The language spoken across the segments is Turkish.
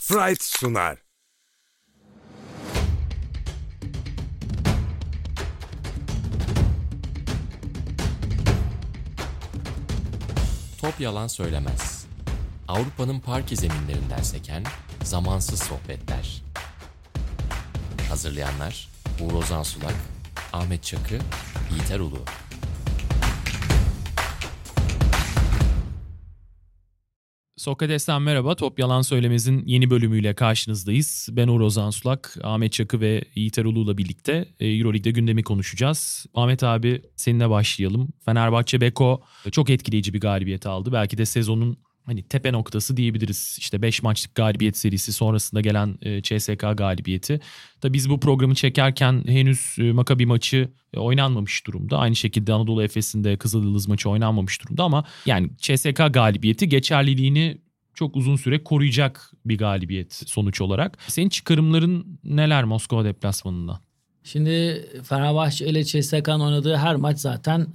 Sprite sunar. Top yalan söylemez. Avrupa'nın parke zeminlerinden seken zamansız sohbetler. Hazırlayanlar Uğur Ozan Sulak, Ahmet Çakı, Yiğiter Ulu. Sokrates'ten merhaba. Top Yalan Söylemez'in yeni bölümüyle karşınızdayız. Ben Uğur Ozan Sulak, Ahmet Çakı ve Yiğiter Ulu'la birlikte e, Euroleague'de gündemi konuşacağız. Ahmet abi seninle başlayalım. Fenerbahçe Beko çok etkileyici bir galibiyet aldı. Belki de sezonun hani tepe noktası diyebiliriz. İşte 5 maçlık galibiyet serisi sonrasında gelen e, CSK galibiyeti. Tabii biz bu programı çekerken henüz e, Makabi maçı e, oynanmamış durumda. Aynı şekilde Anadolu Efes'in de Kızılyıldız maçı oynanmamış durumda ama yani CSK galibiyeti geçerliliğini çok uzun süre koruyacak bir galibiyet sonuç olarak. Senin çıkarımların neler Moskova deplasmanında? Şimdi Fenerbahçe ile CSK'nın oynadığı her maç zaten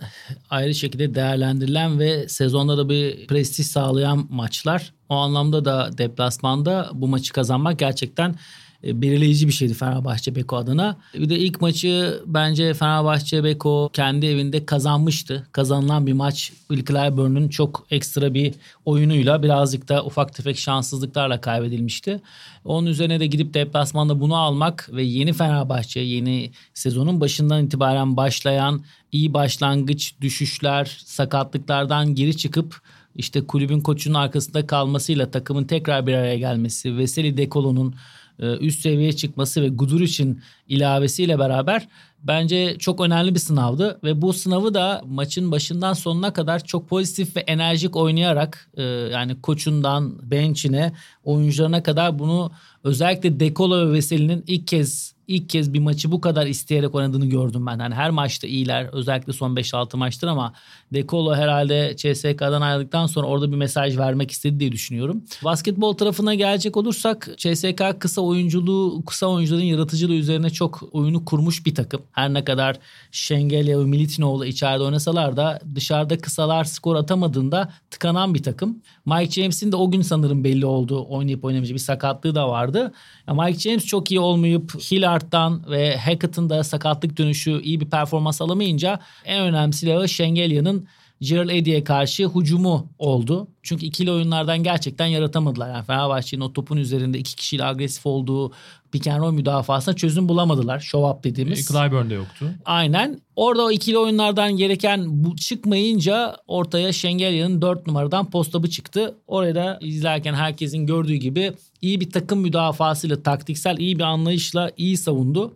ayrı şekilde değerlendirilen ve sezonda da bir prestij sağlayan maçlar. O anlamda da deplasmanda bu maçı kazanmak gerçekten belirleyici bir şeydi Fenerbahçe Beko adına. Bir de ilk maçı bence Fenerbahçe Beko kendi evinde kazanmıştı. Kazanılan bir maç Will Clyburn'un çok ekstra bir oyunuyla birazcık da ufak tefek şanssızlıklarla kaybedilmişti. Onun üzerine de gidip deplasmanda bunu almak ve yeni Fenerbahçe, yeni sezonun başından itibaren başlayan iyi başlangıç, düşüşler, sakatlıklardan geri çıkıp işte kulübün koçunun arkasında kalmasıyla takımın tekrar bir araya gelmesi, Veseli Dekolo'nun e, üst seviyeye çıkması ve Guduric'in ilavesiyle beraber bence çok önemli bir sınavdı ve bu sınavı da maçın başından sonuna kadar çok pozitif ve enerjik oynayarak e, yani koçundan bench'ine oyuncularına kadar bunu özellikle Dekolo ve Veseli'nin ilk kez ilk kez bir maçı bu kadar isteyerek oynadığını gördüm ben. Yani her maçta iyiler özellikle son 5-6 maçtır ama Dekolo herhalde CSK'dan ayrıldıktan sonra orada bir mesaj vermek istedi diye düşünüyorum. Basketbol tarafına gelecek olursak CSK kısa oyunculuğu, kısa oyuncuların yaratıcılığı üzerine çok oyunu kurmuş bir takım. Her ne kadar Şengelya ve Militinoğlu içeride oynasalar da dışarıda kısalar skor atamadığında tıkanan bir takım. Mike James'in de o gün sanırım belli oldu oynayıp oynamayacağı bir sakatlığı da vardı. Mike James çok iyi olmayıp Hillard'dan ve Hackett'ın da sakatlık dönüşü iyi bir performans alamayınca en önemli silahı Şengelya'nın Gerald Eddy'ye karşı hucumu oldu. Çünkü ikili oyunlardan gerçekten yaratamadılar. Yani Fenerbahçe'nin o topun üzerinde iki kişiyle agresif olduğu pick and roll müdafasına çözüm bulamadılar. Show up dediğimiz. E, Clyburn'da yoktu. Aynen. Orada o ikili oyunlardan gereken bu çıkmayınca ortaya Şengelya'nın 4 numaradan postabı çıktı. Orada da izlerken herkesin gördüğü gibi iyi bir takım müdafasıyla, taktiksel iyi bir anlayışla iyi savundu.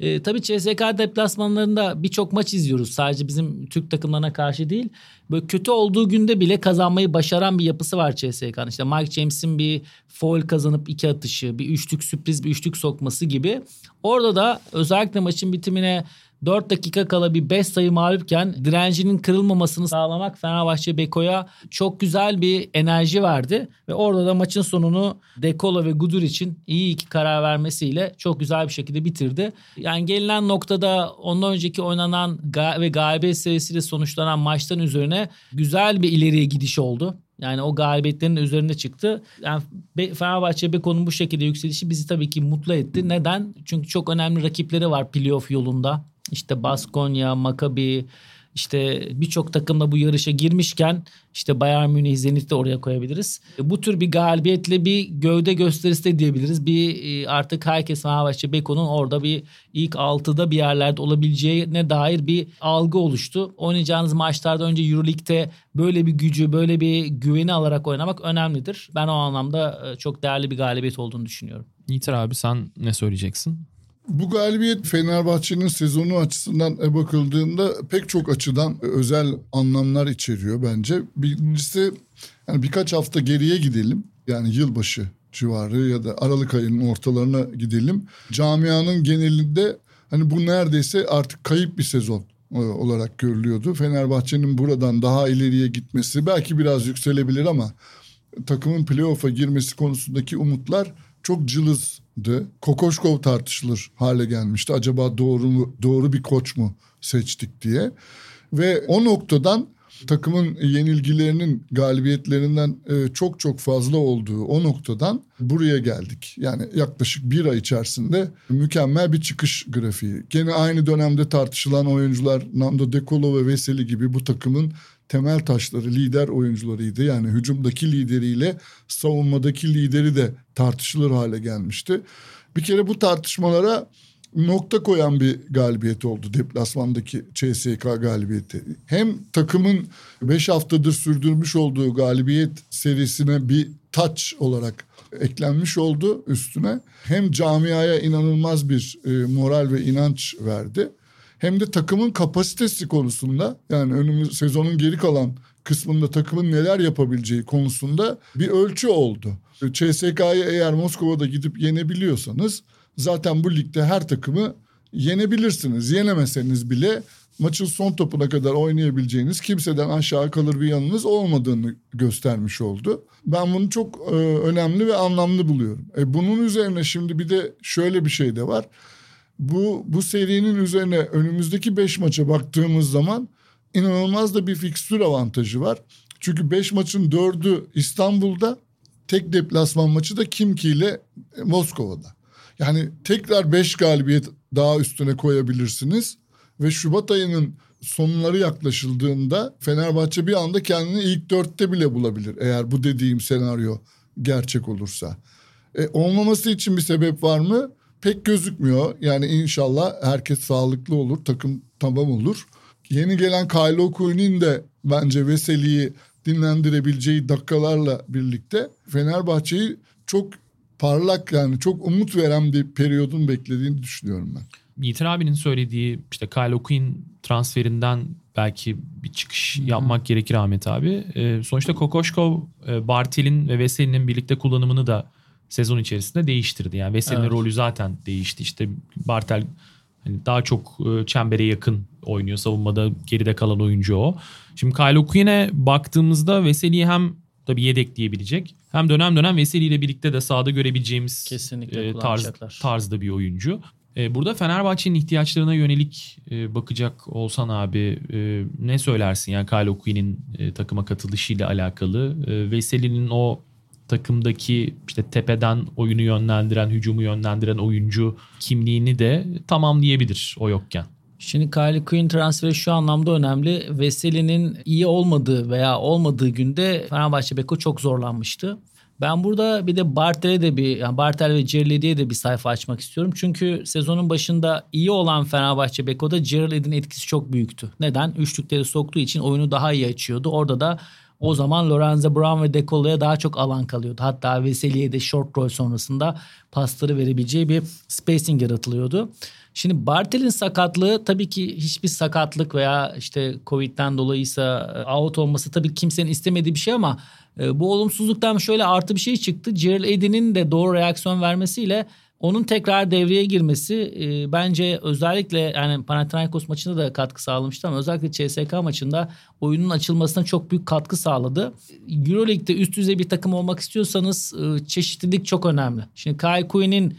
E, tabii CSK deplasmanlarında birçok maç izliyoruz. Sadece bizim Türk takımlarına karşı değil. Böyle kötü olduğu günde bile kazanmayı başaran bir yapısı var CSK'nın. İşte Mike James'in bir foul kazanıp iki atışı, bir üçlük sürpriz bir üçlük sokması gibi. Orada da özellikle maçın bitimine 4 dakika kala bir 5 sayı mağlupken direncinin kırılmamasını sağlamak Fenerbahçe Beko'ya çok güzel bir enerji verdi. Ve orada da maçın sonunu Dekolo ve Gudur için iyi iki karar vermesiyle çok güzel bir şekilde bitirdi. Yani gelinen noktada ondan önceki oynanan ve galibiyet serisiyle sonuçlanan maçtan üzerine güzel bir ileriye gidiş oldu. Yani o galibiyetlerin üzerinde çıktı. Yani Fenerbahçe Beko'nun bu şekilde yükselişi bizi tabii ki mutlu etti. Neden? Çünkü çok önemli rakipleri var playoff yolunda. İşte Baskonya, Maccabi, işte birçok takımla bu yarışa girmişken işte Bayern Münih, Zenit de oraya koyabiliriz. Bu tür bir galibiyetle bir gövde gösterisi de diyebiliriz. Bir e, artık herkes Fenerbahçe Beko'nun orada bir ilk 6'da bir yerlerde olabileceğine dair bir algı oluştu. Oynayacağınız maçlarda önce Euroleague'de böyle bir gücü, böyle bir güveni alarak oynamak önemlidir. Ben o anlamda e, çok değerli bir galibiyet olduğunu düşünüyorum. Yiğiter abi sen ne söyleyeceksin? Bu galibiyet Fenerbahçe'nin sezonu açısından e, bakıldığında pek çok açıdan özel anlamlar içeriyor bence. Birincisi yani birkaç hafta geriye gidelim. Yani yılbaşı civarı ya da Aralık ayının ortalarına gidelim. Camianın genelinde hani bu neredeyse artık kayıp bir sezon e, olarak görülüyordu. Fenerbahçe'nin buradan daha ileriye gitmesi belki biraz yükselebilir ama takımın playoff'a girmesi konusundaki umutlar çok cılızdı. Kokoşkov tartışılır hale gelmişti. Acaba doğru mu, doğru bir koç mu seçtik diye. Ve o noktadan takımın yenilgilerinin galibiyetlerinden e, çok çok fazla olduğu o noktadan buraya geldik. Yani yaklaşık bir ay içerisinde mükemmel bir çıkış grafiği. Gene aynı dönemde tartışılan oyuncular Nando De Colo ve Veseli gibi bu takımın temel taşları, lider oyuncularıydı. Yani hücumdaki lideriyle savunmadaki lideri de tartışılır hale gelmişti. Bir kere bu tartışmalara nokta koyan bir galibiyet oldu deplasmandaki CSK galibiyeti. Hem takımın 5 haftadır sürdürmüş olduğu galibiyet serisine bir touch olarak eklenmiş oldu üstüne. Hem camiaya inanılmaz bir e, moral ve inanç verdi. Hem de takımın kapasitesi konusunda yani önümüz sezonun geri kalan kısmında takımın neler yapabileceği konusunda bir ölçü oldu. CSK'yı eğer Moskova'da gidip yenebiliyorsanız zaten bu ligde her takımı yenebilirsiniz. Yenemeseniz bile maçın son topuna kadar oynayabileceğiniz kimseden aşağı kalır bir yanınız olmadığını göstermiş oldu. Ben bunu çok e, önemli ve anlamlı buluyorum. E, bunun üzerine şimdi bir de şöyle bir şey de var. Bu bu serinin üzerine önümüzdeki 5 maça baktığımız zaman inanılmaz da bir fikstür avantajı var. Çünkü 5 maçın 4'ü İstanbul'da, tek deplasman maçı da Kimki ile Moskova'da. Yani tekrar 5 galibiyet daha üstüne koyabilirsiniz ve Şubat ayının sonları yaklaşıldığında Fenerbahçe bir anda kendini ilk dörtte bile bulabilir eğer bu dediğim senaryo gerçek olursa. E, olmaması için bir sebep var mı? Pek gözükmüyor. Yani inşallah herkes sağlıklı olur, takım tamam olur. Yeni gelen Kyle O'Quinn'in de bence Veseli'yi dinlendirebileceği dakikalarla birlikte Fenerbahçe'yi çok parlak yani çok umut veren bir periyodun beklediğini düşünüyorum ben. Yiğiter abinin söylediği işte Kyle O'Quinn transferinden belki bir çıkış Hı-hı. yapmak gerekir Ahmet abi. E, sonuçta Kokoşkov, e, Bartel'in ve Veseli'nin birlikte kullanımını da sezon içerisinde değiştirdi. Yani Veseli'nin evet. rolü zaten değişti. İşte Bartel hani daha çok e, çembere yakın oynuyor. Savunmada geride kalan oyuncu o. Şimdi Kyle O'Quinn'e baktığımızda Veseli'yi hem tabii yedekleyebilecek hem dönem dönem Veseli ile birlikte de sahada görebileceğimiz Kesinlikle e, tarz, tarzda bir oyuncu. E, burada Fenerbahçe'nin ihtiyaçlarına yönelik e, bakacak olsan abi e, ne söylersin? Yani Kyle O'Quinn'in e, takıma katılışıyla alakalı. E, Veseli'nin o takımdaki işte tepeden oyunu yönlendiren, hücumu yönlendiren oyuncu kimliğini de tamamlayabilir o yokken. Şimdi Kylie Quinn transferi şu anlamda önemli. Veseli'nin iyi olmadığı veya olmadığı günde Fenerbahçe Beko çok zorlanmıştı. Ben burada bir de Bartel'e de bir yani Bartel ve Cerledi'ye de bir sayfa açmak istiyorum. Çünkü sezonun başında iyi olan Fenerbahçe Beko'da Cerledi'nin etkisi çok büyüktü. Neden? Üçlükleri soktuğu için oyunu daha iyi açıyordu. Orada da o zaman Lorenzo Brown ve Decolo'ya daha çok alan kalıyordu. Hatta Veseli'ye de short roll sonrasında pasları verebileceği bir spacing yaratılıyordu. Şimdi Bartel'in sakatlığı tabii ki hiçbir sakatlık veya işte Covid'den dolayıysa e, out olması tabii kimsenin istemediği bir şey ama e, bu olumsuzluktan şöyle artı bir şey çıktı. Gerald Eddy'nin de doğru reaksiyon vermesiyle onun tekrar devreye girmesi e, bence özellikle yani Panathinaikos maçında da katkı sağlamıştı ama özellikle CSK maçında oyunun açılmasına çok büyük katkı sağladı. Euroleague'de üst düzey bir takım olmak istiyorsanız e, çeşitlilik çok önemli. Şimdi Kai Quinn'in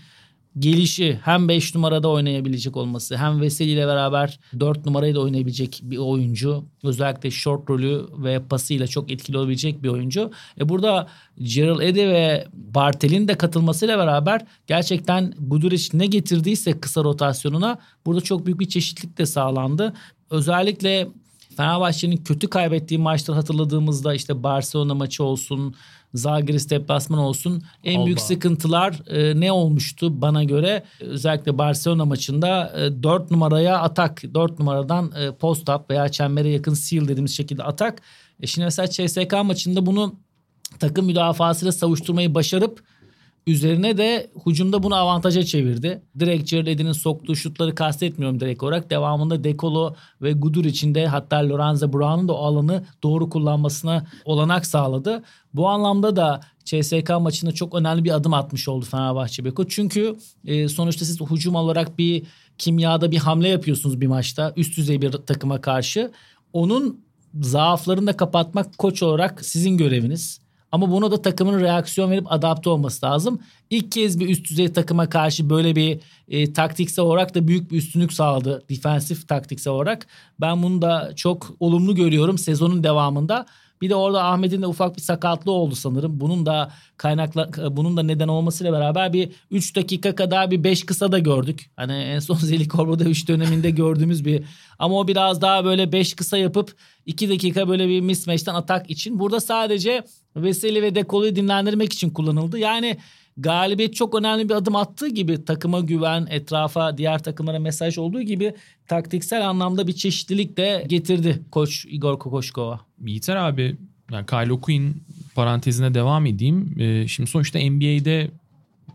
gelişi hem 5 numarada oynayabilecek olması hem Veseli ile beraber 4 numarayı da oynayabilecek bir oyuncu. Özellikle short rolü ve pasıyla çok etkili olabilecek bir oyuncu. E burada Gerald Ede ve Bartel'in de katılmasıyla beraber gerçekten Guduric ne getirdiyse kısa rotasyonuna burada çok büyük bir çeşitlilik de sağlandı. Özellikle Fenerbahçe'nin kötü kaybettiği maçları hatırladığımızda işte Barcelona maçı olsun, Zalgiris deplasman olsun. En Alba. büyük sıkıntılar e, ne olmuştu bana göre? Özellikle Barcelona maçında e, 4 numaraya atak. 4 numaradan e, post up veya çembere yakın seal dediğimiz şekilde atak. E şimdi mesela CSK maçında bunu takım müdafasıyla savuşturmayı başarıp Üzerine de hücumda bunu avantaja çevirdi. Direkt Jared soktuğu şutları kastetmiyorum direkt olarak. Devamında Dekolo ve Gudur içinde hatta Lorenzo Brown'un da o alanı doğru kullanmasına olanak sağladı. Bu anlamda da CSK maçında çok önemli bir adım atmış oldu Fenerbahçe Beko. Çünkü e, sonuçta siz hücum olarak bir kimyada bir hamle yapıyorsunuz bir maçta. Üst düzey bir takıma karşı. Onun zaaflarını da kapatmak koç olarak sizin göreviniz. Ama buna da takımın reaksiyon verip adapte olması lazım. İlk kez bir üst düzey takıma karşı böyle bir e, taktiksel olarak da büyük bir üstünlük sağladı. Defensif taktiksel olarak. Ben bunu da çok olumlu görüyorum sezonun devamında. Bir de orada Ahmet'in de ufak bir sakatlığı oldu sanırım. Bunun da kaynakla bunun da neden olmasıyla beraber bir 3 dakika kadar bir 5 kısa da gördük. Hani en son Zeli Korbo'da 3 döneminde gördüğümüz bir ama o biraz daha böyle 5 kısa yapıp 2 dakika böyle bir mismatch'ten atak için. Burada sadece Veseli ve Dekolo'yu dinlendirmek için kullanıldı. Yani galibiyet çok önemli bir adım attığı gibi takıma güven, etrafa, diğer takımlara mesaj olduğu gibi taktiksel anlamda bir çeşitlilik de getirdi koç Igor Kokoşkova. Yiğiter abi yani Kyle O'Quinn parantezine devam edeyim. Ee, şimdi sonuçta NBA'de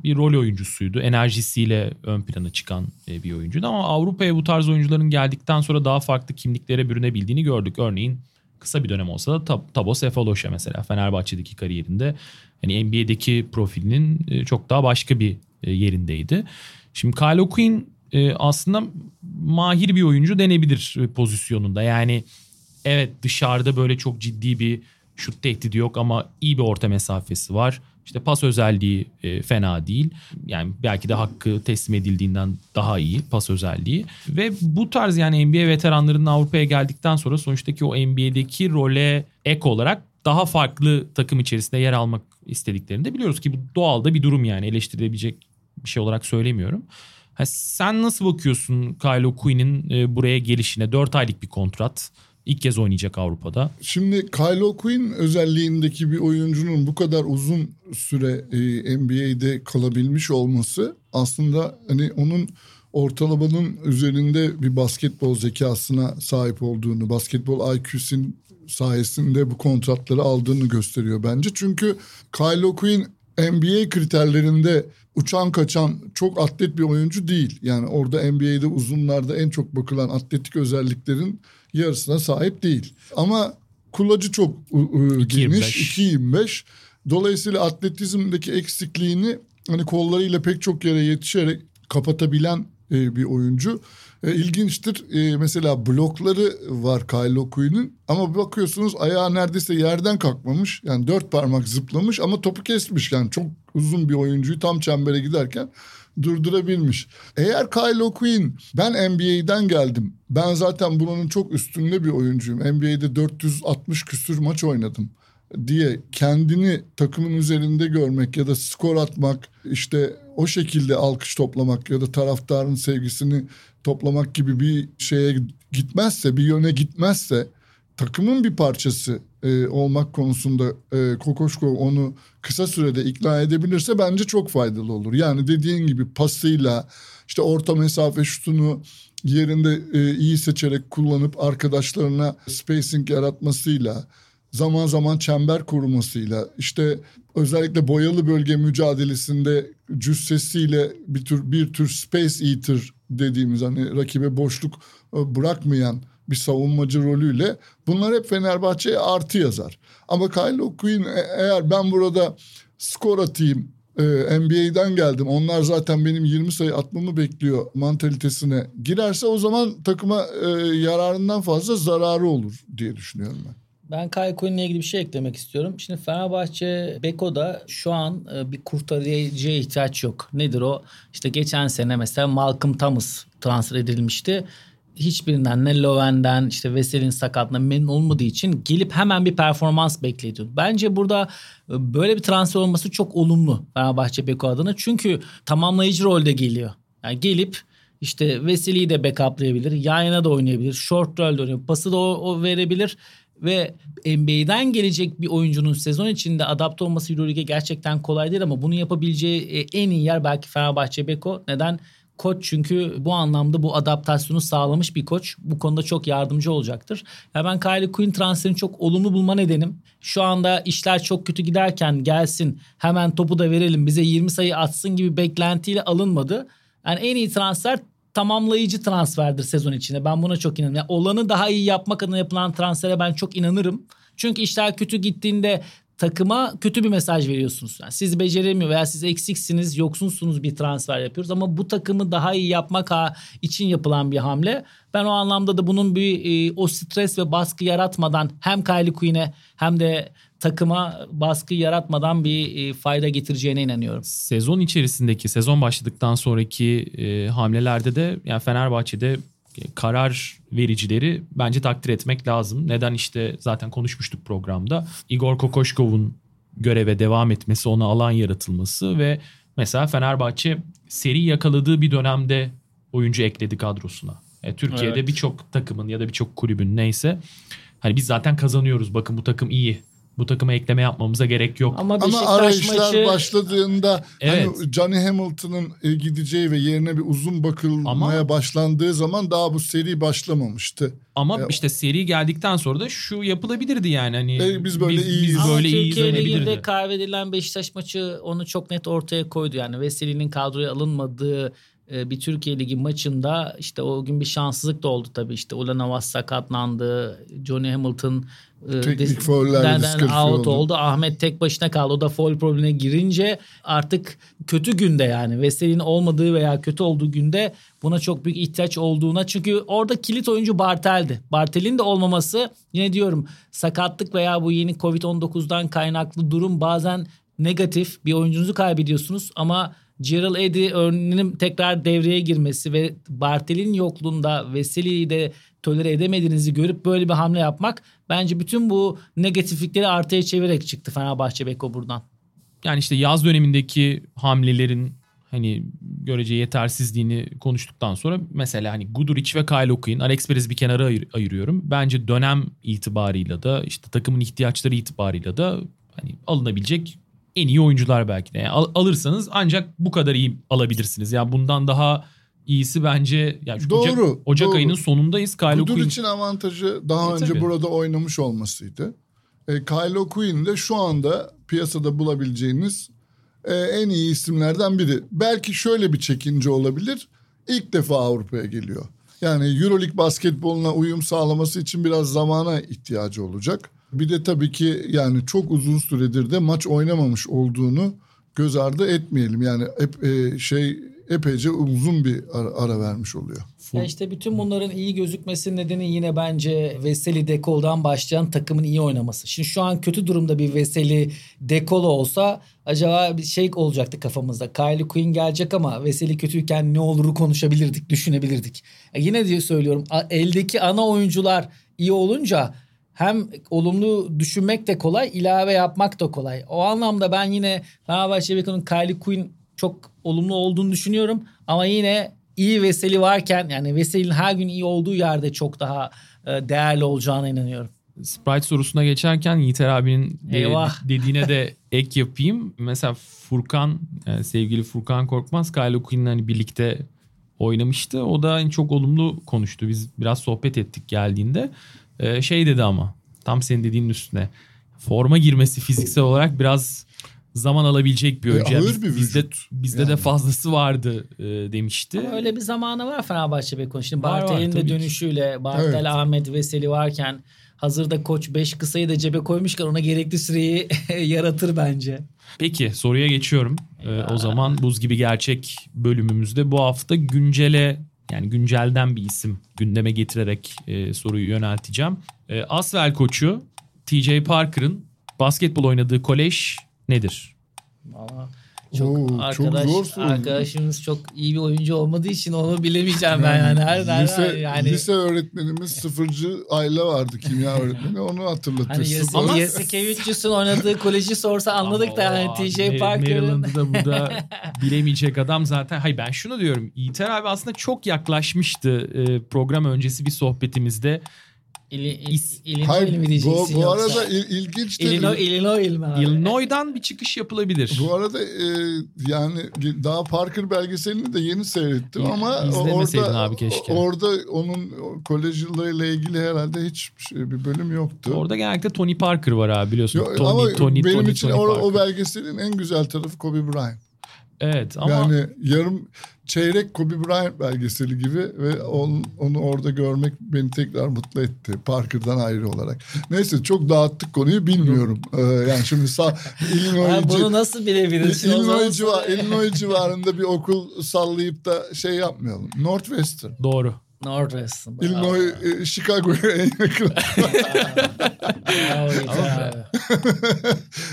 bir rol oyuncusuydu. Enerjisiyle ön plana çıkan e, bir oyuncuydu ama Avrupa'ya bu tarz oyuncuların geldikten sonra daha farklı kimliklere bürünebildiğini gördük. Örneğin kısa bir dönem olsa da Tab- Tabo Sefaloş'a mesela Fenerbahçe'deki kariyerinde hani NBA'deki profilinin e, çok daha başka bir e, yerindeydi. Şimdi Kyle O'Quinn e, aslında mahir bir oyuncu denebilir pozisyonunda. Yani evet dışarıda böyle çok ciddi bir şut tehdidi yok ama iyi bir orta mesafesi var. İşte pas özelliği fena değil. Yani belki de hakkı teslim edildiğinden daha iyi pas özelliği. Ve bu tarz yani NBA veteranlarının Avrupa'ya geldikten sonra sonuçtaki o NBA'deki role ek olarak daha farklı takım içerisinde yer almak istediklerini de biliyoruz ki bu doğal da bir durum yani eleştirilebilecek bir şey olarak söylemiyorum. Ha, sen nasıl bakıyorsun Kylo Quinn'in e, buraya gelişine? 4 aylık bir kontrat. İlk kez oynayacak Avrupa'da. Şimdi Kylo Quinn özelliğindeki bir oyuncunun bu kadar uzun süre e, NBA'de kalabilmiş olması aslında hani onun ortalamanın üzerinde bir basketbol zekasına sahip olduğunu, basketbol IQ'sin sayesinde bu kontratları aldığını gösteriyor bence. Çünkü Kylo Quinn NBA kriterlerinde uçan kaçan çok atlet bir oyuncu değil. Yani orada NBA'de uzunlarda en çok bakılan atletik özelliklerin yarısına sahip değil. Ama kulacı çok geniş 2.25. Dolayısıyla atletizmdeki eksikliğini hani kollarıyla pek çok yere yetişerek kapatabilen e, bir oyuncu. E, ilginçtir. E, mesela blokları var Kyle Oku'nun ama bakıyorsunuz ayağı neredeyse yerden kalkmamış. Yani dört parmak zıplamış ama topu kesmiş. Yani çok uzun bir oyuncuyu tam çembere giderken durdurabilmiş. Eğer Kyle O'Quinn ben NBA'den geldim. Ben zaten bunun çok üstünde bir oyuncuyum. NBA'de 460 küsür maç oynadım diye kendini takımın üzerinde görmek ya da skor atmak işte o şekilde alkış toplamak ya da taraftarın sevgisini toplamak gibi bir şeye gitmezse bir yöne gitmezse takımın bir parçası e, olmak konusunda e, Kokoşko onu kısa sürede ikna edebilirse bence çok faydalı olur. Yani dediğin gibi pasıyla işte orta mesafe şutunu yerinde e, iyi seçerek kullanıp arkadaşlarına spacing yaratmasıyla zaman zaman çember korumasıyla işte özellikle boyalı bölge mücadelesinde cüssesiyle bir tür bir tür space eater dediğimiz hani rakibe boşluk e, bırakmayan bir savunmacı rolüyle bunlar hep Fenerbahçe'ye artı yazar. Ama Kyle O'Quinn e, eğer ben burada skor atayım e, NBA'den geldim onlar zaten benim 20 sayı atmamı bekliyor mantalitesine girerse o zaman takıma e, yararından fazla zararı olur diye düşünüyorum ben. Ben Kyle ilgili bir şey eklemek istiyorum. Şimdi Fenerbahçe Beko'da şu an e, bir kurtarıcıya ihtiyaç yok. Nedir o? İşte geçen sene mesela Malcolm Thomas transfer edilmişti hiçbirinden ne Löwen'den işte Vesel'in sakatlığından memnun olmadığı için gelip hemen bir performans bekliyordu. Bence burada e, böyle bir transfer olması çok olumlu Fenerbahçe Beko adına. Çünkü tamamlayıcı rolde geliyor. Yani gelip işte Veseli'yi de backuplayabilir. Yayına da oynayabilir. Short rolde oynuyor. Pası da o, o verebilir. Ve NBA'den gelecek bir oyuncunun sezon içinde adapte olması Euroleague'e gerçekten kolay değil ama bunu yapabileceği e, en iyi yer belki Fenerbahçe Beko. Neden? Koç çünkü bu anlamda bu adaptasyonu sağlamış bir koç. Bu konuda çok yardımcı olacaktır. Ya ben Kylie Quinn transferini çok olumlu bulma nedenim. Şu anda işler çok kötü giderken gelsin hemen topu da verelim bize 20 sayı atsın gibi beklentiyle alınmadı. Yani en iyi transfer tamamlayıcı transferdir sezon içinde. Ben buna çok inanıyorum. Yani olanı daha iyi yapmak adına yapılan transfere ben çok inanırım. Çünkü işler kötü gittiğinde takıma kötü bir mesaj veriyorsunuz. Yani siz beceremiyor veya siz eksiksiniz, yoksunsunuz bir transfer yapıyoruz ama bu takımı daha iyi yapmak için yapılan bir hamle. Ben o anlamda da bunun bir e, o stres ve baskı yaratmadan hem Kylie Quinn'e hem de takıma baskı yaratmadan bir e, fayda getireceğine inanıyorum. Sezon içerisindeki, sezon başladıktan sonraki e, hamlelerde de yani Fenerbahçe'de karar vericileri bence takdir etmek lazım. Neden işte zaten konuşmuştuk programda. Igor Kokoşkov'un göreve devam etmesi, ona alan yaratılması ve mesela Fenerbahçe seri yakaladığı bir dönemde oyuncu ekledi kadrosuna. E, Türkiye'de Evet. birçok takımın ya da birçok kulübün neyse hani biz zaten kazanıyoruz. Bakın bu takım iyi. Bu takıma ekleme yapmamıza gerek yok. Ama Ama Beşiktaş arayışlar maçı başladığında Evet. hani Johnny Hamilton'ın e, gideceği ve yerine bir uzun bakılmaya Ama- başlandığı zaman daha bu seri başlamamıştı. Ama E, işte seri geldikten sonra da şu yapılabilirdi yani hani E, biz böyle iyiyiz. biz Ama böyle iyiyiz Türkiye Ligi'nde kaybedilen Beşiktaş maçı onu çok net ortaya koydu. Yani Veseli'nin kadroya alınmadığı bir Türkiye Ligi maçında işte o gün bir şanssızlık da oldu tabii. İşte Ulanovas sakatlandı. Johnny Hamilton e, Teknik diskalifiye out oldu. oldu. Ahmet tek başına kaldı. O da foul problemine girince artık kötü günde yani Veseli'nin olmadığı veya kötü olduğu günde buna çok büyük ihtiyaç olduğuna çünkü orada kilit oyuncu Bartel'di. Bartel'in de olmaması yine diyorum sakatlık veya bu yeni Covid-19'dan kaynaklı durum bazen negatif bir oyuncunuzu kaybediyorsunuz ama Gerald Eddy örneğinin tekrar devreye girmesi ve Bartel'in yokluğunda Veseli'yi de tolere edemediğinizi görüp böyle bir hamle yapmak bence bütün bu negatiflikleri artıya çevirerek çıktı Fenerbahçe Beko buradan. Yani işte yaz dönemindeki hamlelerin hani görece yetersizliğini konuştuktan sonra mesela hani Guduric ve Kyle O'Quinn, Alex Perez'i bir kenara ayır- ayırıyorum. Bence dönem itibarıyla da işte takımın ihtiyaçları itibarıyla da hani alınabilecek en iyi oyuncular belki de. Yani al- alırsanız ancak bu kadar iyi alabilirsiniz. Yani bundan daha iyisi bence yani Doğru, Ocak, Ocak doğru. ayının sonundayız. Kyle Kudur O'Quinn için avantajı daha E, önce tabii. burada oynamış olmasıydı. E, Kylo Quinn de şu anda piyasada bulabileceğiniz e, en iyi isimlerden biri. Belki şöyle bir çekince olabilir. İlk defa Avrupa'ya geliyor. Yani Euroleague basketboluna uyum sağlaması için biraz zamana ihtiyacı olacak. Bir de tabii ki yani çok uzun süredir de maç oynamamış olduğunu göz ardı etmeyelim. Yani ep, e, şey epeyce uzun bir ara, ara vermiş oluyor. Ya işte bütün bunların iyi gözükmesinin nedeni yine bence Veseli Dekol'dan başlayan takımın iyi oynaması. Şimdi şu an kötü durumda bir Veseli Dekol olsa acaba bir şey olacaktı kafamızda. Kylie Quinn gelecek ama Veseli kötüyken ne oluru konuşabilirdik, düşünebilirdik. Ya yine diye söylüyorum eldeki ana oyuncular iyi olunca hem olumlu düşünmek de kolay, ilave yapmak da kolay. O anlamda ben yine Fenerbahçe Beko'nun Kylie Quinn çok olumlu olduğunu düşünüyorum. Ama yine iyi Veseli varken yani Veseli'nin her gün iyi olduğu yerde çok daha e, değerli olacağına inanıyorum. Sprite sorusuna geçerken Yiğiter abinin e, Eyvah. dediğine de ek yapayım. Mesela Furkan, yani sevgili Furkan Korkmaz, Kyle O'Quinn'le hani birlikte oynamıştı. O da çok olumlu konuştu. Biz biraz sohbet ettik geldiğinde. E, şey dedi ama tam senin dediğinin üstüne. Forma girmesi fiziksel olarak biraz zaman alabilecek bir E, oyuncu. Yani ağır bir bizde, vücut. bizde de Yani. fazlası vardı e, demişti. Ama öyle bir zamanı var Fenerbahçe Beko'nun. Şimdi Bartel'in de ki. dönüşüyle Bartel, Evet. Ahmet, Veseli varken hazırda koç 5 kısayı da cebe koymuşken ona gerekli süreyi yaratır bence. Peki soruya geçiyorum. Ee, o zaman buz gibi gerçek bölümümüzde bu hafta güncele yani güncelden bir isim gündeme getirerek e, soruyu yönelteceğim. E, Asvel koçu TJ Parker'ın basketbol oynadığı kolej nedir? Valla çok Oo, çok arkadaş zor soru. arkadaşımız çok iyi bir oyuncu olmadığı için onu bilemeyeceğim ben yani. Her, her, lise, yani lise öğretmenimiz sıfırcı Ayla vardı kimya öğretmeni onu Hani hatırlatırsın. Ama- Yasikevicius'un oynadığı koleji sorsa anladık da yani Ama TJ Parker'ın Maryland'ı da burada bilemeyecek adam zaten. Hayır ben şunu diyorum. İter abi aslında çok yaklaşmıştı e, program öncesi bir sohbetimizde. İli, Illinois Hayır mi diyeceksin bu, bu yoksa? arada il, ilginç de Illinois, Illinois mi abi? Illinois'dan bir çıkış yapılabilir. bu arada e, yani daha Parker belgeselini de yeni seyrettim ama orada abi keşke. orada onun kolej yıllarıyla ilgili herhalde hiç şey- bir bölüm yoktu. Orada genellikle Tony Parker var abi biliyorsun. Yo, Tony, ama Tony, benim Tony, için Tony o, Parker. o belgeselin en güzel tarafı Kobe Bryant. Evet ama Yani yarım çeyrek Kobe Bryant belgeseli gibi ve onu, onu orada görmek beni tekrar mutlu etti Parker'dan ayrı olarak. Neyse çok dağıttık konuyu bilmiyorum. Ee, yani şimdi sağ Illinois, bunu nasıl zaman Illinois, civar, Illinois civarında bir okul sallayıp da şey yapmayalım. Northwestern. doğru. Northwestern. Illinois, e, Chicago'ya en yakın.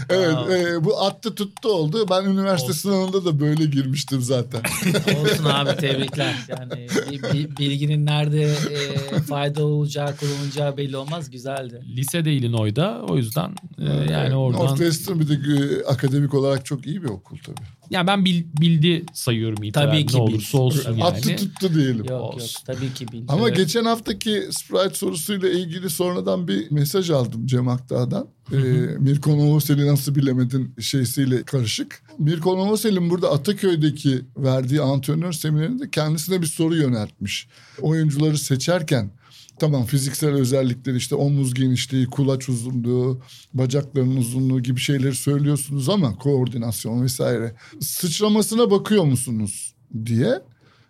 Evet e, bu attı tuttu oldu. Ben üniversite Olsun. sınavında da böyle girmiştim zaten. Olsun abi tebrikler. Yani bi- bi- bilginin nerede e, fayda olacağı, kullanılacağı belli olmaz. Güzeldi. Lisede Illinois'da o yüzden e, yani oradan Northwestern bir de e, akademik olarak çok iyi bir okul tabii. Ya ben bil- bildi sayıyorum itibaren Tabii ki ne olursa bildi. olsun yani. Attı tuttu diyelim. Yok Olsun. yok tabii ki bildi. Ama Evet. geçen haftaki Sprite sorusuyla ilgili sonradan bir mesaj aldım Cem Akdağ'dan. Ee, Mirko Novosel'i nasıl bilemedin şeysiyle karışık. Mirko Novosel'in burada Ataköy'deki verdiği antrenör seminerinde kendisine bir soru yöneltmiş. Oyuncuları seçerken tamam fiziksel özellikleri işte omuz genişliği, kulaç uzunluğu, bacakların uzunluğu gibi şeyleri söylüyorsunuz ama koordinasyon vesaire. Sıçramasına bakıyor musunuz diye.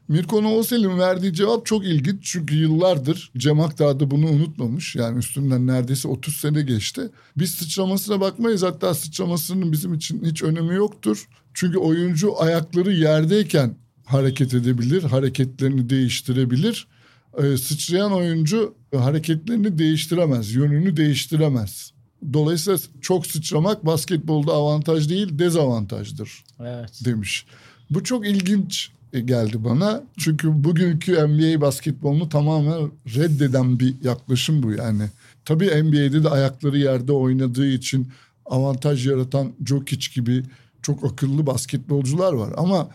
Mirko Novosel'in verdiği cevap çok ilginç çünkü yıllardır Cem Akdağ da bunu unutmamış. Yani üstünden neredeyse 30 sene geçti. Biz sıçramasına bakmayız hatta sıçramasının bizim için hiç önemi yoktur. Çünkü oyuncu ayakları yerdeyken hareket edebilir, hareketlerini değiştirebilir. Ee, sıçrayan oyuncu hareketlerini değiştiremez, yönünü değiştiremez. Dolayısıyla çok sıçramak basketbolda avantaj değil dezavantajdır Evet. demiş. Bu çok ilginç geldi bana. Çünkü bugünkü NBA basketbolunu tamamen reddeden bir yaklaşım bu yani. Tabii NBA'de de ayakları yerde oynadığı için avantaj yaratan Jokic gibi çok akıllı basketbolcular var. Ama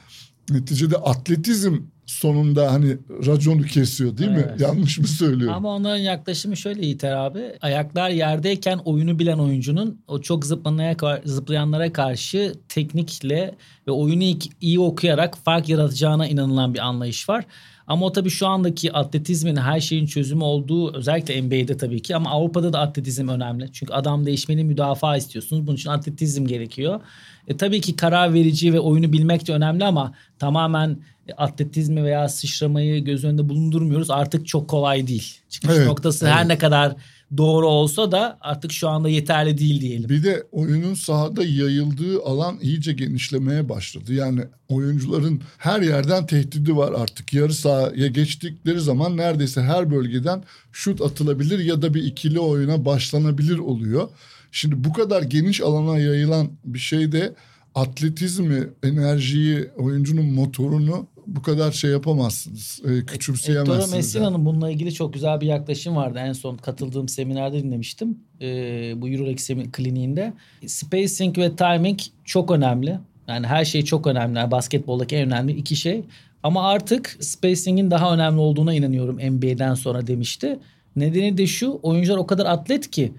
neticede atletizm sonunda hani raconu kesiyor değil mi? Evet. Yanlış mı söylüyorum? Ama onların yaklaşımı şöyle Yiğiter abi. Ayaklar yerdeyken oyunu bilen oyuncunun o çok zıplanaya, zıplayanlara karşı teknikle ve oyunu iyi okuyarak fark yaratacağına inanılan bir anlayış var. Ama o tabii şu andaki atletizmin her şeyin çözümü olduğu özellikle NBA'de tabii ki ama Avrupa'da da atletizm önemli. Çünkü adam değişmeli müdafaa istiyorsunuz. Bunun için atletizm gerekiyor. E, tabii ki karar verici ve oyunu bilmek de önemli ama tamamen atletizmi veya sıçramayı göz önünde bulundurmuyoruz. Artık çok kolay değil. Çıkış Evet, noktası evet. her ne kadar doğru olsa da artık şu anda yeterli değil diyelim. Bir de oyunun sahada yayıldığı alan iyice genişlemeye başladı. Yani oyuncuların her yerden tehdidi var artık. Yarı sahaya geçtikleri zaman neredeyse her bölgeden şut atılabilir ya da bir ikili oyuna başlanabilir oluyor. Şimdi bu kadar geniş alana yayılan bir şeyde atletizmi, enerjiyi, oyuncunun motorunu bu kadar şey yapamazsınız. E, Ettore küçümseyemezsiniz. yani. Messina'nın bununla ilgili çok güzel bir yaklaşım vardı. En son katıldığım seminerde dinlemiştim. Ee, bu semi- kliniğinde. Spacing ve timing çok önemli. Yani her şey çok önemli. Yani basketboldaki en önemli iki şey. Ama artık spacing'in daha önemli olduğuna inanıyorum NBA'den sonra demişti. Nedeni de şu oyuncular o kadar atlet ki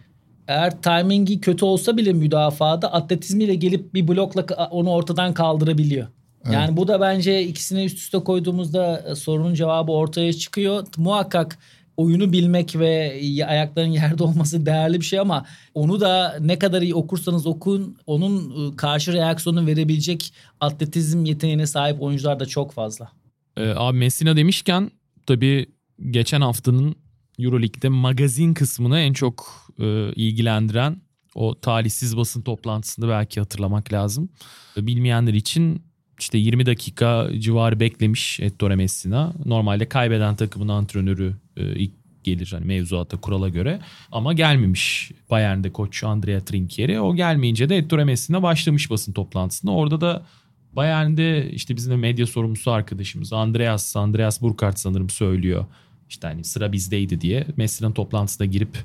eğer timingi kötü olsa bile müdafaada atletizmiyle gelip bir blokla onu ortadan kaldırabiliyor. Yani bu da bence ikisini üst üste koyduğumuzda e, sorunun cevabı ortaya çıkıyor. Muhakkak oyunu bilmek ve ayakların yerde olması değerli bir şey ama onu da ne kadar iyi okursanız okun onun e, karşı reaksiyonu verebilecek atletizm yeteneğine sahip oyuncular da çok fazla. Ee, abi Messina demişken tabii geçen haftanın Euroleague'de magazin kısmını en çok e, ilgilendiren o talihsiz basın toplantısını belki hatırlamak lazım. E, Bilmeyenler için işte 20 dakika civarı beklemiş Ettore Messina. Normalde kaybeden takımın antrenörü e, ilk gelir hani mevzuata kurala göre ama gelmemiş Bayern'de koç Andrea Trinchieri. O gelmeyince de Ettore Messina başlamış basın toplantısına. Orada da Bayern'de işte bizim de medya sorumlusu arkadaşımız Andreas, Andreas Burkhardt sanırım söylüyor. İşte hani sıra bizdeydi diye. Messina'nın toplantısına girip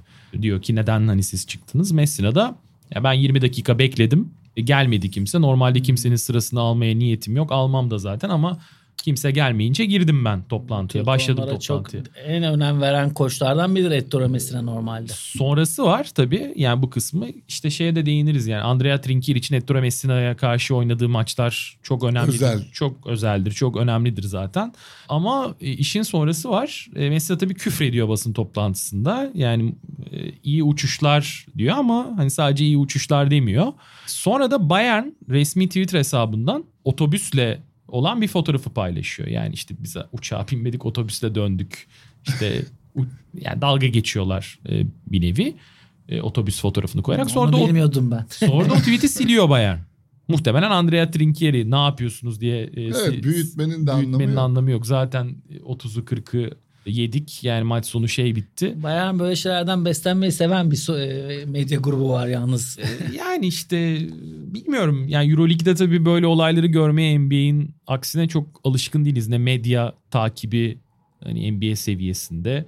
diyor ki neden hani siz çıktınız? Messina da ya ben 20 dakika bekledim. E, gelmedi kimse. Normalde kimsenin sırasını almaya niyetim yok. Almam da zaten ama kimse gelmeyince girdim ben toplantıya. Başladım toplantıya. Çok en önem veren koçlardan biridir Ettore Messina normalde. Sonrası var tabii. Yani bu kısmı işte şeye de değiniriz. Yani Andrea Trinkier için Ettore Messina'ya karşı oynadığı maçlar çok önemlidir. Özel. Çok özeldir. Çok önemlidir zaten. Ama e, işin sonrası var. E, Messina tabii küfrediyor basın toplantısında. Yani e, iyi uçuşlar diyor ama hani sadece iyi uçuşlar demiyor. Sonra da Bayern resmi Twitter hesabından otobüsle olan bir fotoğrafı paylaşıyor. Yani işte biz uçağa binmedik otobüsle döndük. İşte u- yani dalga geçiyorlar e, bir nevi. E, otobüs fotoğrafını koyarak. Sonra da, Onu o, bilmiyordum ben. sonra da o tweet'i siliyor Bayern. Muhtemelen Andrea Trinchieri ne yapıyorsunuz diye e, Evet, büyütmenin de büyütmenin anlamı yok. anlamı yok. Zaten 30'u 40'ı yedik. Yani maç sonu şey bitti. Bayern böyle şeylerden beslenmeyi seven bir so- e, medya grubu var yalnız. yani işte bilmiyorum. Yani Euroleague'de tabii böyle olayları görmeye NBA'in aksine çok alışkın değiliz. Ne medya takibi hani NBA seviyesinde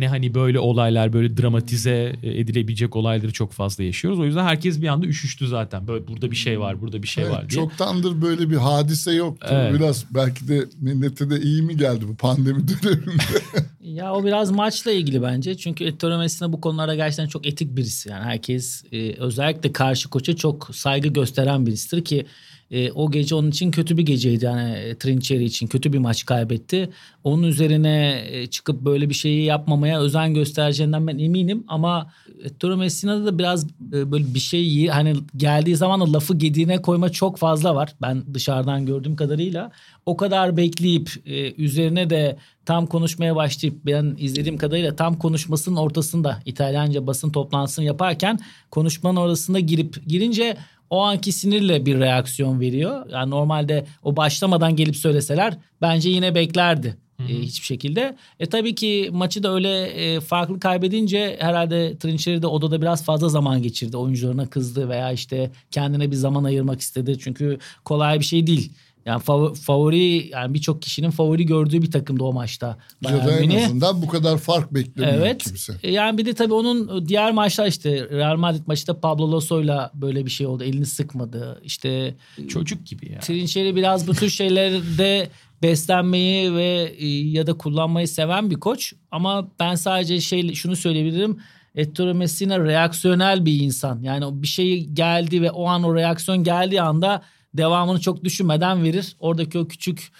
ne hani böyle olaylar böyle dramatize edilebilecek olayları çok fazla yaşıyoruz. O yüzden herkes bir anda üşüştü zaten. Böyle burada bir şey var, burada bir şey Evet, var diye. Çoktandır böyle bir hadise yoktu. Evet. Biraz belki de millete de iyi mi geldi bu pandemi döneminde? Ya o biraz maçla ilgili bence. Çünkü Ettore Messina bu konularda gerçekten çok etik birisi. Yani herkes e, özellikle karşı koça çok saygı gösteren birisidir ki e, o gece onun için kötü bir geceydi. Yani e, Trinçeri için kötü bir maç kaybetti. Onun üzerine e, çıkıp böyle bir şeyi yapmamaya özen göstereceğinden ben eminim. Ama Ettore Messina'da da biraz e, böyle bir şeyi hani geldiği zaman lafı gediğine koyma çok fazla var. Ben dışarıdan gördüğüm kadarıyla. O kadar bekleyip e, üzerine de tam konuşmaya başlayıp ben izlediğim kadarıyla tam konuşmasının ortasında İtalyanca basın toplantısını yaparken konuşmanın orasında girip girince o anki sinirle bir reaksiyon veriyor. Yani normalde o başlamadan gelip söyleseler bence yine beklerdi. e, hiçbir şekilde. E tabii ki maçı da öyle e, farklı kaybedince herhalde Trinçeri de odada biraz fazla zaman geçirdi. Oyuncularına kızdı veya işte kendine bir zaman ayırmak istedi. Çünkü kolay bir şey değil. Yani fav- favori yani birçok kişinin favori gördüğü bir takımdı o maçta. Bayern en Münih. azından bu kadar fark beklemiyor Evet. kimse. E, Yani bir de tabii onun diğer maçlar işte Real Madrid maçında Pablo Lasso'yla böyle bir şey oldu. Elini sıkmadı. İşte Çocuk gibi ya. Trinçeri biraz bu tür şeylerde beslenmeyi ve e, ya da kullanmayı seven bir koç. Ama ben sadece şey şunu söyleyebilirim. Ettore Messina reaksiyonel bir insan. Yani bir şey geldi ve o an o reaksiyon geldiği anda devamını çok düşünmeden verir. Oradaki o küçük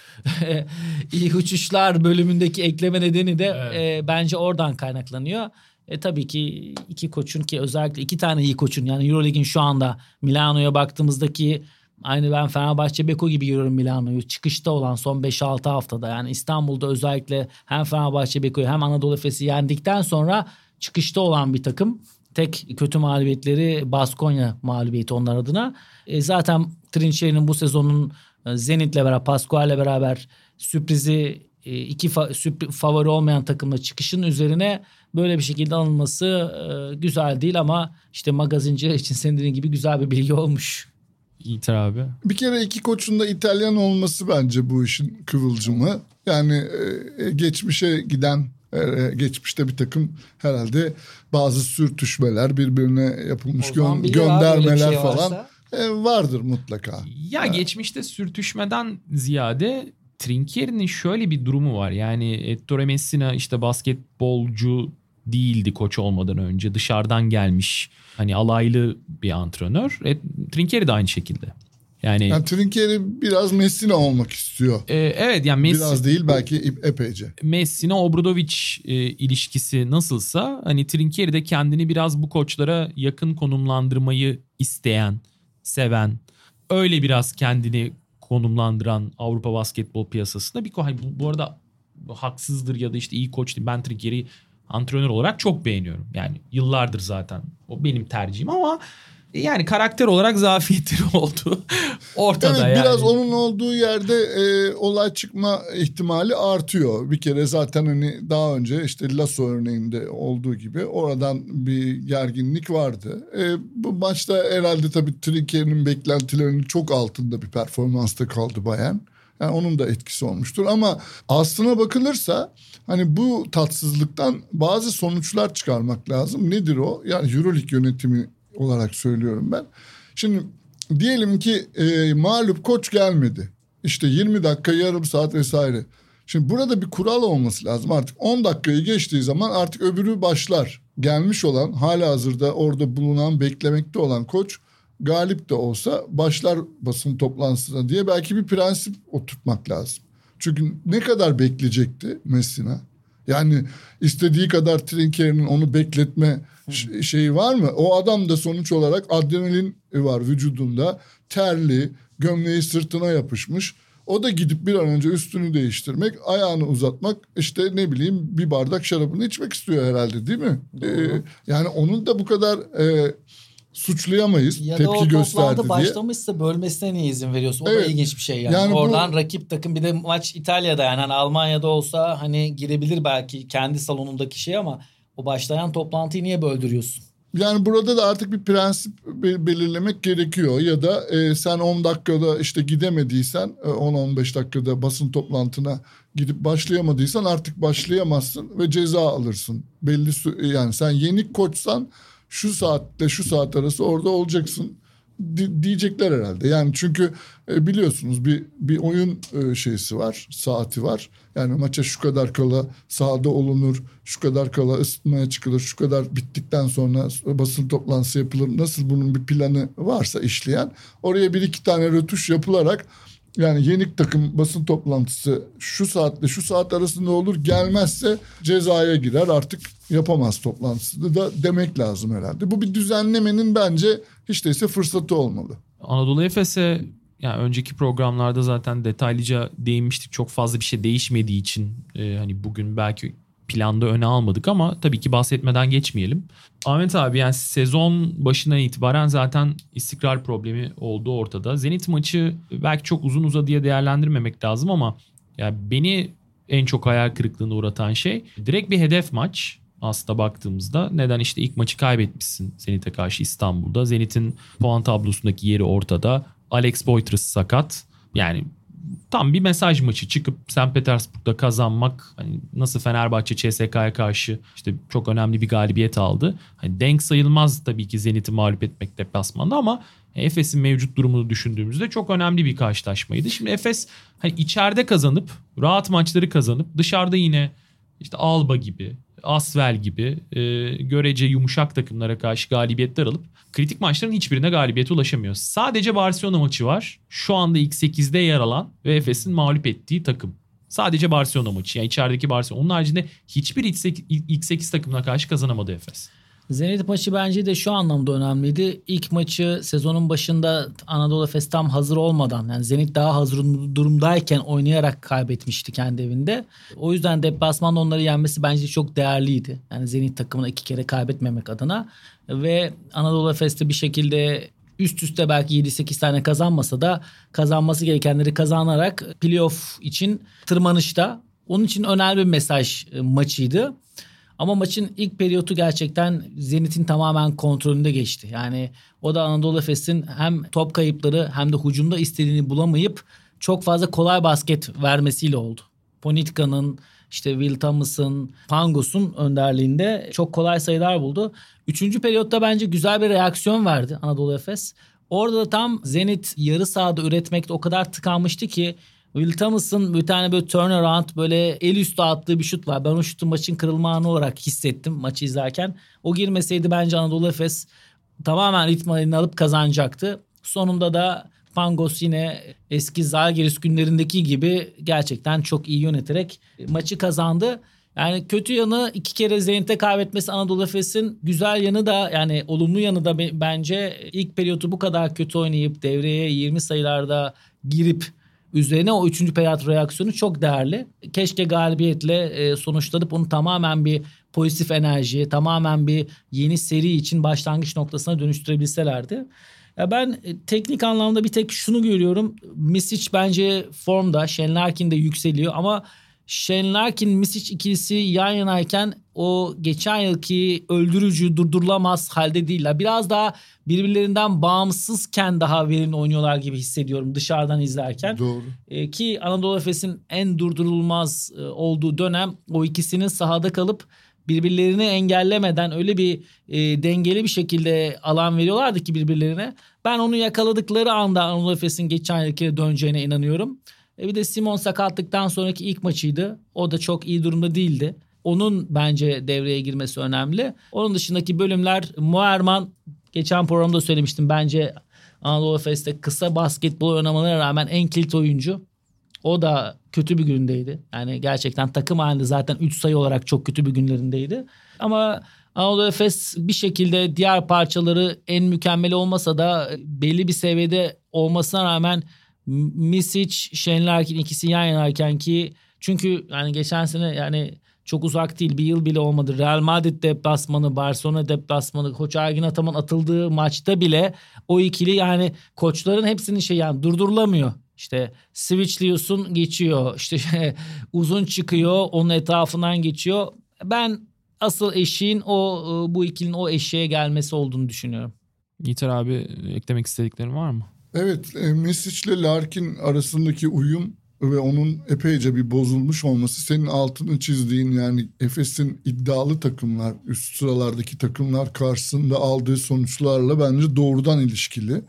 iyi uçuşlar bölümündeki ekleme nedeni de Evet. e, bence oradan kaynaklanıyor. E tabii ki iki koçun ki özellikle iki tane iyi koçun yani Euroleague'in şu anda Milano'ya baktığımızdaki aynı ben Fenerbahçe Beko gibi görüyorum Milano'yu. Çıkışta olan son 5-6 haftada yani İstanbul'da özellikle hem Fenerbahçe Beko'yu hem Anadolu Efes'i yendikten sonra çıkışta olan bir takım. Tek kötü mağlubiyetleri Baskonya mağlubiyeti onlar adına. E zaten Trinçeri'nin bu sezonun e, Zenit'le beraber Pascual'le beraber sürprizi e, iki fa- sürp- favori olmayan takımla çıkışın üzerine böyle bir şekilde alınması e, güzel değil ama işte magazinciler için senin dediğin gibi güzel bir bilgi olmuş. İtir abi. Bir kere iki koçun da İtalyan olması bence bu işin kıvılcımı. Yani e, geçmişe giden e, geçmişte bir takım herhalde bazı sürtüşmeler birbirine yapılmış gö- göndermeler şey falan varsa. e, vardır mutlaka. Ya geçmişte sürtüşmeden ziyade Trinkieri'nin şöyle bir durumu var. Yani Ettore Messina işte basketbolcu değildi koç olmadan önce. Dışarıdan gelmiş hani alaylı bir antrenör. E, Trinkieri de aynı şekilde. Yani, Yani Trinkieri biraz Messina olmak istiyor. e, evet yani Messi, Biraz değil belki epeyce. Messina Obradovic e, ilişkisi nasılsa hani Trinkieri de kendini biraz bu koçlara yakın konumlandırmayı isteyen, seven, öyle biraz kendini konumlandıran Avrupa basketbol piyasasında bir hani bu, bu arada haksızdır ya da işte iyi koç değil. Ben Trinkieri antrenör olarak çok beğeniyorum. Yani yıllardır zaten o benim tercihim ama yani karakter olarak zafiyetleri oldu. Ortada Evet yani. biraz onun olduğu yerde e, olay çıkma ihtimali artıyor. Bir kere zaten hani daha önce işte Lasso örneğinde olduğu gibi oradan bir gerginlik vardı. E, bu maçta herhalde tabii Trinkier'in beklentilerinin çok altında bir performansta kaldı Bayern. Yani onun da etkisi olmuştur ama aslına bakılırsa hani bu tatsızlıktan bazı sonuçlar çıkarmak lazım. Nedir o? Yani Euroleague yönetimi olarak söylüyorum ben. Şimdi diyelim ki e, mağlup koç gelmedi. İşte 20 dakika, yarım saat vesaire. Şimdi burada bir kural olması lazım. Artık 10 dakikayı geçtiği zaman artık öbürü başlar. Gelmiş olan, hala hazırda orada bulunan, beklemekte olan koç galip de olsa başlar basın toplantısına diye belki bir prensip oturtmak lazım. Çünkü ne kadar bekleyecekti Messina? Yani istediği kadar Trinkier'in onu bekletme şeyi var mı? O adam da sonuç olarak adrenalin var vücudunda. Terli, gömleği sırtına yapışmış. O da gidip bir an önce üstünü değiştirmek, ayağını uzatmak, işte ne bileyim bir bardak şarabını içmek istiyor herhalde değil mi? Ee, yani onun da bu kadar e, suçlayamayız Ya da tepki o gösterdi diye. başlamışsa bölmesine niye izin veriyorsun? O Evet. da ilginç bir şey yani. Yani bu- Oradan rakip takım bir de maç İtalya'da yani hani Almanya'da olsa hani girebilir belki kendi salonundaki şey ama o başlayan toplantıyı niye böldürüyorsun? Yani burada da artık bir prensip be- belirlemek gerekiyor ya da e, sen 10 dakikada işte gidemediysen e, 10-15 dakikada basın toplantına gidip başlayamadıysan artık başlayamazsın ve ceza alırsın. Belli yani sen yenik koçsan şu saatte şu saat arası orada olacaksın di- diyecekler herhalde. Yani çünkü e, biliyorsunuz bir bir oyun e, şeysi var, saati var. Yani maça şu kadar kala sahada olunur, şu kadar kala ısıtmaya çıkılır, şu kadar bittikten sonra basın toplantısı yapılır. Nasıl bunun bir planı varsa işleyen oraya bir iki tane rötuş yapılarak yani yenik takım basın toplantısı şu saatle şu saat arasında olur gelmezse cezaya girer artık yapamaz toplantısını da demek lazım herhalde. Bu bir düzenlemenin bence hiç değilse fırsatı olmalı. Anadolu Efes'e yani önceki programlarda zaten detaylıca değinmiştik. Çok fazla bir şey değişmediği için e, hani bugün belki planda öne almadık ama tabii ki bahsetmeden geçmeyelim. Ahmet abi yani sezon başından itibaren zaten istikrar problemi olduğu ortada. Zenit maçı belki çok uzun uzadıya değerlendirmemek lazım ama yani beni en çok hayal kırıklığına uğratan şey direkt bir hedef maç aslında baktığımızda. Neden işte ilk maçı kaybetmişsin Zenit'e karşı İstanbul'da. Zenit'in puan tablosundaki yeri ortada. Alex Poitras sakat. Yani tam bir mesaj maçı çıkıp St. Petersburg'da kazanmak hani nasıl Fenerbahçe CSK'ya karşı işte çok önemli bir galibiyet aldı. Hani denk sayılmaz tabii ki Zenit'i mağlup etmek deplasmanda ama Efes'in mevcut durumunu düşündüğümüzde çok önemli bir karşılaşmaydı. Şimdi Efes hani içeride kazanıp rahat maçları kazanıp dışarıda yine işte Alba gibi Asvel gibi e, görece yumuşak takımlara karşı galibiyetler alıp kritik maçların hiçbirine galibiyete ulaşamıyor. Sadece Barcelona maçı var. Şu anda ilk 8'de yer alan ve Efes'in mağlup ettiği takım. Sadece Barcelona maçı. Yani içerideki Barcelona. Onun haricinde hiçbir ilk 8, ilk 8 takımına karşı kazanamadı Efes. Zenit maçı bence de şu anlamda önemliydi. İlk maçı sezonun başında Anadolu Efes tam hazır olmadan yani Zenit daha hazır durumdayken oynayarak kaybetmişti kendi evinde. O yüzden deplasmanda onları yenmesi bence çok değerliydi. Yani Zenit takımına iki kere kaybetmemek adına. Ve Anadolu Efes'te bir şekilde üst üste belki 7-8 tane kazanmasa da kazanması gerekenleri kazanarak playoff için tırmanışta. Onun için önemli bir mesaj e, maçıydı. Ama maçın ilk periyotu gerçekten Zenit'in tamamen kontrolünde geçti. Yani o da Anadolu Efes'in hem top kayıpları hem de hücumda istediğini bulamayıp çok fazla kolay basket vermesiyle oldu. Ponitka'nın işte Will Thomas'ın, Pangos'un önderliğinde çok kolay sayılar buldu. Üçüncü periyotta bence güzel bir reaksiyon verdi Anadolu Efes. Orada da tam Zenit yarı sahada üretmekte o kadar tıkanmıştı ki Will Thomas'ın bir tane böyle turnaround böyle el üstü attığı bir şut var. Ben o şutu maçın kırılma anı olarak hissettim maçı izlerken. O girmeseydi bence Anadolu Efes tamamen ritmi alıp kazanacaktı. Sonunda da Pangos yine eski Zalgiris günlerindeki gibi gerçekten çok iyi yöneterek maçı kazandı. Yani kötü yanı iki kere Zenit'e kaybetmesi Anadolu Efes'in güzel yanı da yani olumlu yanı da bence ilk periyotu bu kadar kötü oynayıp devreye 20 sayılarda girip üzerine o üçüncü periyot reaksiyonu çok değerli. Keşke galibiyetle e, sonuçlanıp onu tamamen bir pozitif enerji, tamamen bir yeni seri için başlangıç noktasına dönüştürebilselerdi. Ya ben e, teknik anlamda bir tek şunu görüyorum. Misic bence formda, Shane Larkin de yükseliyor ama Shane Larkin Misic ikilisi yan yanayken o geçen yılki öldürücü durdurulamaz halde değiller. Biraz daha birbirlerinden bağımsızken daha verimli oynuyorlar gibi hissediyorum dışarıdan izlerken. Doğru. Ee, ki Anadolu Efes'in en durdurulmaz e, olduğu dönem o ikisinin sahada kalıp birbirlerini engellemeden öyle bir e, dengeli bir şekilde alan veriyorlardı ki birbirlerine. Ben onu yakaladıkları anda Anadolu Efes'in geçen yılki döneceğine inanıyorum. E bir de Simon sakatlıktan sonraki ilk maçıydı. O da çok iyi durumda değildi. Onun bence devreye girmesi önemli. Onun dışındaki bölümler Muerman geçen programda söylemiştim. Bence Anadolu Efes'te kısa basketbol oynamalarına rağmen en kilit oyuncu. O da kötü bir gündeydi. Yani gerçekten takım halinde zaten 3 sayı olarak çok kötü bir günlerindeydi. Ama Anadolu Efes bir şekilde diğer parçaları en mükemmel olmasa da belli bir seviyede olmasına rağmen Misic, Shane Larkin ikisi yan yanayken ki çünkü yani geçen sene yani çok uzak değil bir yıl bile olmadı. Real Madrid deplasmanı, Barcelona deplasmanı, Koç Ergin Ataman atıldığı maçta bile o ikili yani koçların hepsinin şey yani durdurulamıyor. İşte switchliyorsun geçiyor. İşte uzun çıkıyor onun etrafından geçiyor. Ben asıl eşiğin o e, bu ikilinin o eşeğe gelmesi olduğunu düşünüyorum. Yiğiter abi eklemek istediklerin var mı? Evet e, Mesic ile Larkin arasındaki uyum ve onun epeyce bir bozulmuş olması senin altını çizdiğin yani Efes'in iddialı takımlar üst sıralardaki takımlar karşısında aldığı sonuçlarla bence doğrudan ilişkili.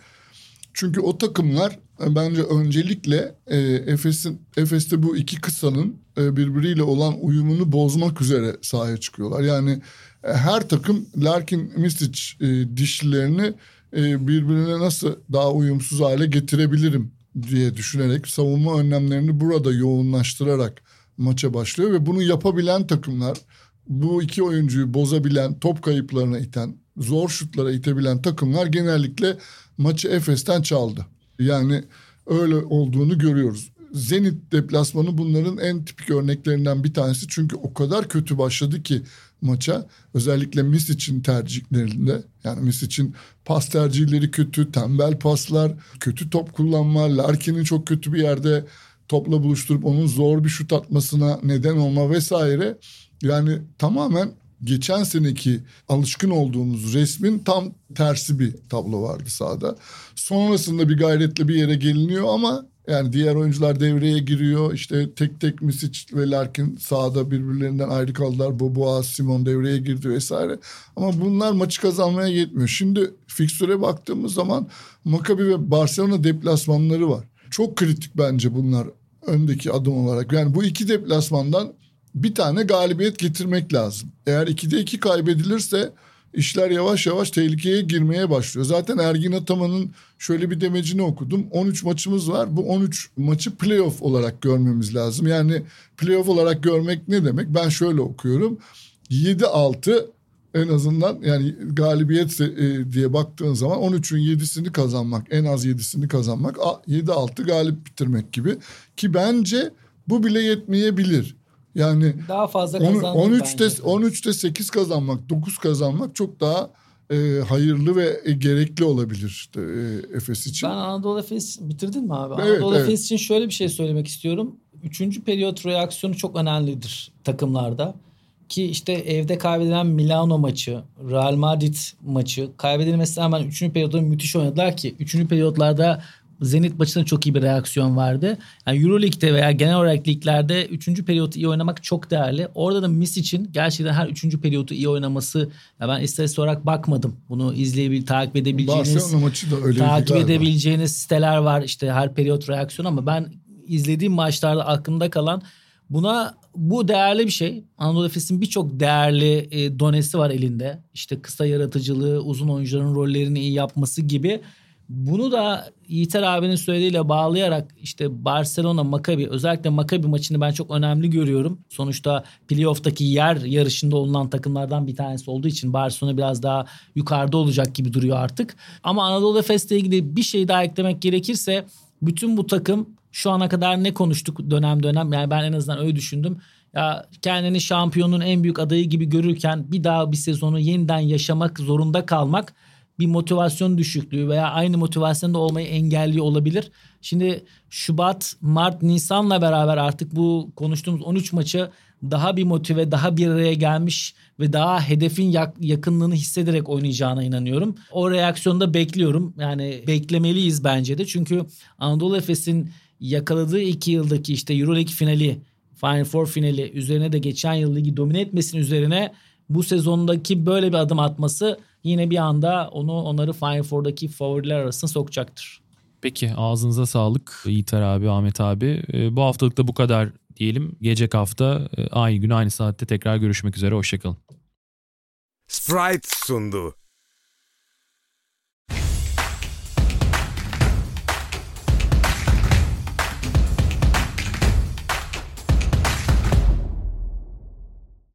Çünkü o takımlar e, bence öncelikle e, Efes'in Efes'te bu iki kısanın e, birbiriyle olan uyumunu bozmak üzere sahaya çıkıyorlar. Yani e, her takım Larkin Misic e, dişlilerini e, birbirine nasıl daha uyumsuz hale getirebilirim diye düşünerek savunma önlemlerini burada yoğunlaştırarak maça başlıyor ve bunu yapabilen takımlar bu iki oyuncuyu bozabilen, top kayıplarına iten, zor şutlara itebilen takımlar genellikle maçı Efes'ten çaldı. Yani öyle olduğunu görüyoruz. Zenit deplasmanı bunların en tipik örneklerinden bir tanesi. Çünkü o kadar kötü başladı ki maça. Özellikle Misic'in tercihlerinde. Yani Misic'in pas tercihleri kötü, tembel paslar, kötü top kullanma, Larkin'in çok kötü bir yerde topla buluşturup onun zor bir şut atmasına neden olma vesaire. Yani tamamen geçen seneki alışkın olduğumuz resmin tam tersi bir tablo vardı sahada. Sonrasında bir gayretle bir yere geliniyor ama yani diğer oyuncular devreye giriyor. İşte tek tek Misic ve Larkin sahada birbirlerinden ayrı kaldılar. Boboa, Simon devreye girdi vesaire. Ama bunlar maçı kazanmaya yetmiyor. Şimdi fikstüre baktığımız zaman Maccabi ve Barcelona deplasmanları var. Çok kritik bence bunlar öndeki adım olarak. Yani bu iki deplasmandan bir tane galibiyet getirmek lazım. Eğer 2'de 2 kaybedilirse işler yavaş yavaş tehlikeye girmeye başlıyor. Zaten Ergin Ataman'ın şöyle bir demecini okudum. 13 maçımız var. Bu 13 maçı playoff olarak görmemiz lazım. Yani playoff olarak görmek ne demek? Ben şöyle okuyorum. 7-6 en azından yani galibiyet e, diye baktığın zaman 13'ün 7'sini kazanmak en az 7'sini kazanmak 7-6 galip bitirmek gibi ki bence bu bile yetmeyebilir. Yani daha fazla kazanmak 13'te 13'te 8 kazanmak, 9 kazanmak çok daha e, hayırlı ve e, gerekli olabilir işte, e, Efes için. Ben Anadolu Efes bitirdin mi abi? Evet, Anadolu evet. Efes için şöyle bir şey söylemek istiyorum. Üçüncü periyot reaksiyonu çok önemlidir takımlarda. Ki işte evde kaybedilen Milano maçı, Real Madrid maçı kaybedilmesine hemen üçüncü periyotta müthiş oynadılar ki üçüncü periyotlarda Zenit maçında çok iyi bir reaksiyon vardı. Yani Euroleague'de veya genel olarak liglerde 3. periyotu iyi oynamak çok değerli. Orada da Miss için gerçekten her 3. periyotu iyi oynaması ya ben istatistik olarak bakmadım. Bunu izleyebil takip edebileceğiniz Barcelona maçı da öyle takip edebileceğiniz siteler var işte her periyot reaksiyon ama ben izlediğim maçlarda aklımda kalan buna bu değerli bir şey. Anadolu Efes'in birçok değerli e, donesi var elinde. İşte kısa yaratıcılığı, uzun oyuncuların rollerini iyi yapması gibi. Bunu da Yiğiter abinin söylediğiyle bağlayarak işte Barcelona Maccabi özellikle Maccabi maçını ben çok önemli görüyorum. Sonuçta playoff'taki yer yarışında olunan takımlardan bir tanesi olduğu için Barcelona biraz daha yukarıda olacak gibi duruyor artık. Ama Anadolu Efes'le ilgili bir şey daha eklemek gerekirse bütün bu takım şu ana kadar ne konuştuk dönem dönem yani ben en azından öyle düşündüm. Ya kendini şampiyonun en büyük adayı gibi görürken bir daha bir sezonu yeniden yaşamak zorunda kalmak bir motivasyon düşüklüğü veya aynı motivasyonda olmayı engelliyor olabilir. Şimdi Şubat, Mart, Nisan'la beraber artık bu konuştuğumuz 13 maçı daha bir motive, daha bir araya gelmiş ve daha hedefin yakınlığını hissederek oynayacağına inanıyorum. O reaksiyonu da bekliyorum. Yani beklemeliyiz bence de. Çünkü Anadolu Efes'in yakaladığı iki yıldaki işte Euroleague finali, Final Four finali üzerine de geçen yıl ligi domine etmesinin üzerine bu sezondaki böyle bir adım atması yine bir anda onu onları Final Four'daki favoriler arasına sokacaktır. Peki ağzınıza sağlık Yiğiter abi, Ahmet abi. Bu haftalık da bu kadar diyelim. Gelecek hafta aynı gün aynı saatte tekrar görüşmek üzere. Hoşçakalın. Sprite sundu.